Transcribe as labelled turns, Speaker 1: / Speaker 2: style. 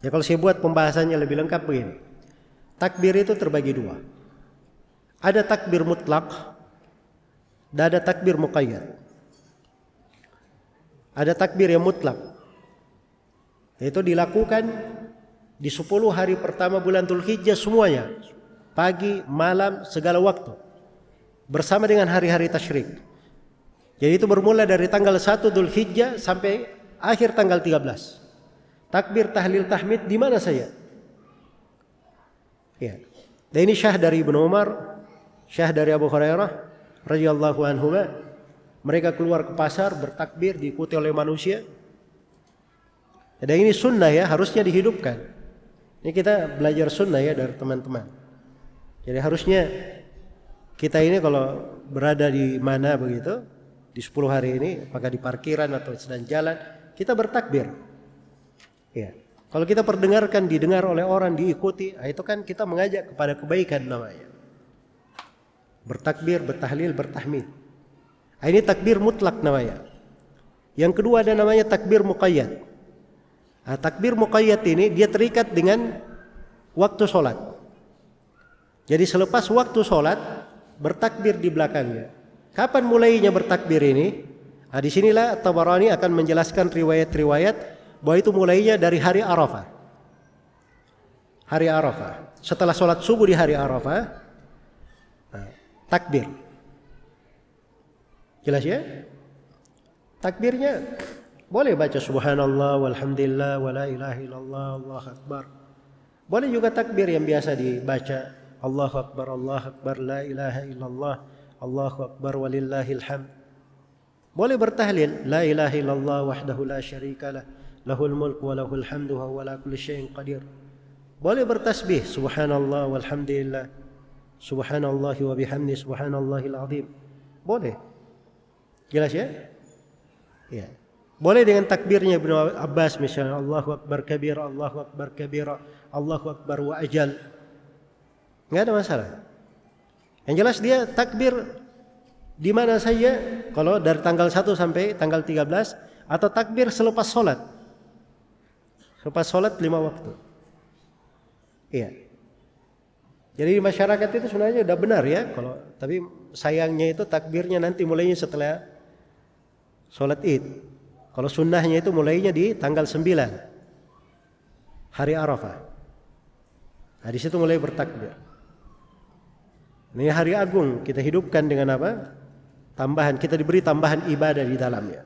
Speaker 1: Ya kalau saya buat pembahasannya lebih lengkap begini. Takbir itu terbagi dua. Ada takbir mutlak dan ada takbir muqayyad. Ada takbir yang mutlak. Itu dilakukan di 10 hari pertama bulan Dzulhijjah semuanya. Pagi, malam, segala waktu. Bersama dengan hari-hari tasyrik. Jadi itu bermula dari tanggal 1 Dzulhijjah sampai akhir tanggal 13 takbir tahlil tahmid di mana saya? Ya. Dan ini syah dari Ibnu Umar, syah dari Abu Hurairah radhiyallahu anhu. Mereka keluar ke pasar bertakbir diikuti oleh manusia. Dan ini sunnah ya, harusnya dihidupkan. Ini kita belajar sunnah ya dari teman-teman. Jadi harusnya kita ini kalau berada di mana begitu di 10 hari ini, apakah di parkiran atau sedang jalan, kita bertakbir. Ya. Kalau kita perdengarkan, didengar oleh orang, diikuti, nah itu kan kita mengajak kepada kebaikan namanya. Bertakbir, bertahlil, bertahmid. Nah, ini takbir mutlak namanya. Yang kedua ada namanya takbir muqayyad. Nah, takbir muqayyad ini dia terikat dengan waktu sholat. Jadi selepas waktu sholat bertakbir di belakangnya. Kapan mulainya bertakbir ini? Nah, di sinilah Tabarani akan menjelaskan riwayat-riwayat bahwa itu mulainya dari hari Arafah. Hari Arafah. Setelah sholat subuh di hari Arafah, nah, takbir. Jelas ya? Takbirnya boleh baca subhanallah walhamdulillah wala ilaha illallah Allah akbar. Boleh juga takbir yang biasa dibaca Allahu akbar Allah akbar la ilaha illallah Allahu akbar walillahil hamd. Boleh bertahlil la ilaha illallah wahdahu la syarikalah lahul mulk wa lahul hamdu wa huwa ala kulli syai'in qadir. Boleh bertasbih subhanallah walhamdulillah subhanallah wa bihamdi subhanallahil azim. Boleh. Jelas ya? Ya. Boleh dengan takbirnya Ibnu Abbas misalnya Allahu akbar kabira Allahu akbar kabira Allahu akbar wa ajal. Enggak ada masalah. Yang jelas dia takbir di mana saja kalau dari tanggal 1 sampai tanggal 13 atau takbir selepas sholat Selepas sholat lima waktu. Iya. Jadi di masyarakat itu sebenarnya udah benar ya. Kalau tapi sayangnya itu takbirnya nanti mulainya setelah sholat id. Kalau sunnahnya itu mulainya di tanggal 9 hari Arafah. Nah di situ mulai bertakbir. Ini hari agung kita hidupkan dengan apa? Tambahan kita diberi tambahan ibadah di dalamnya.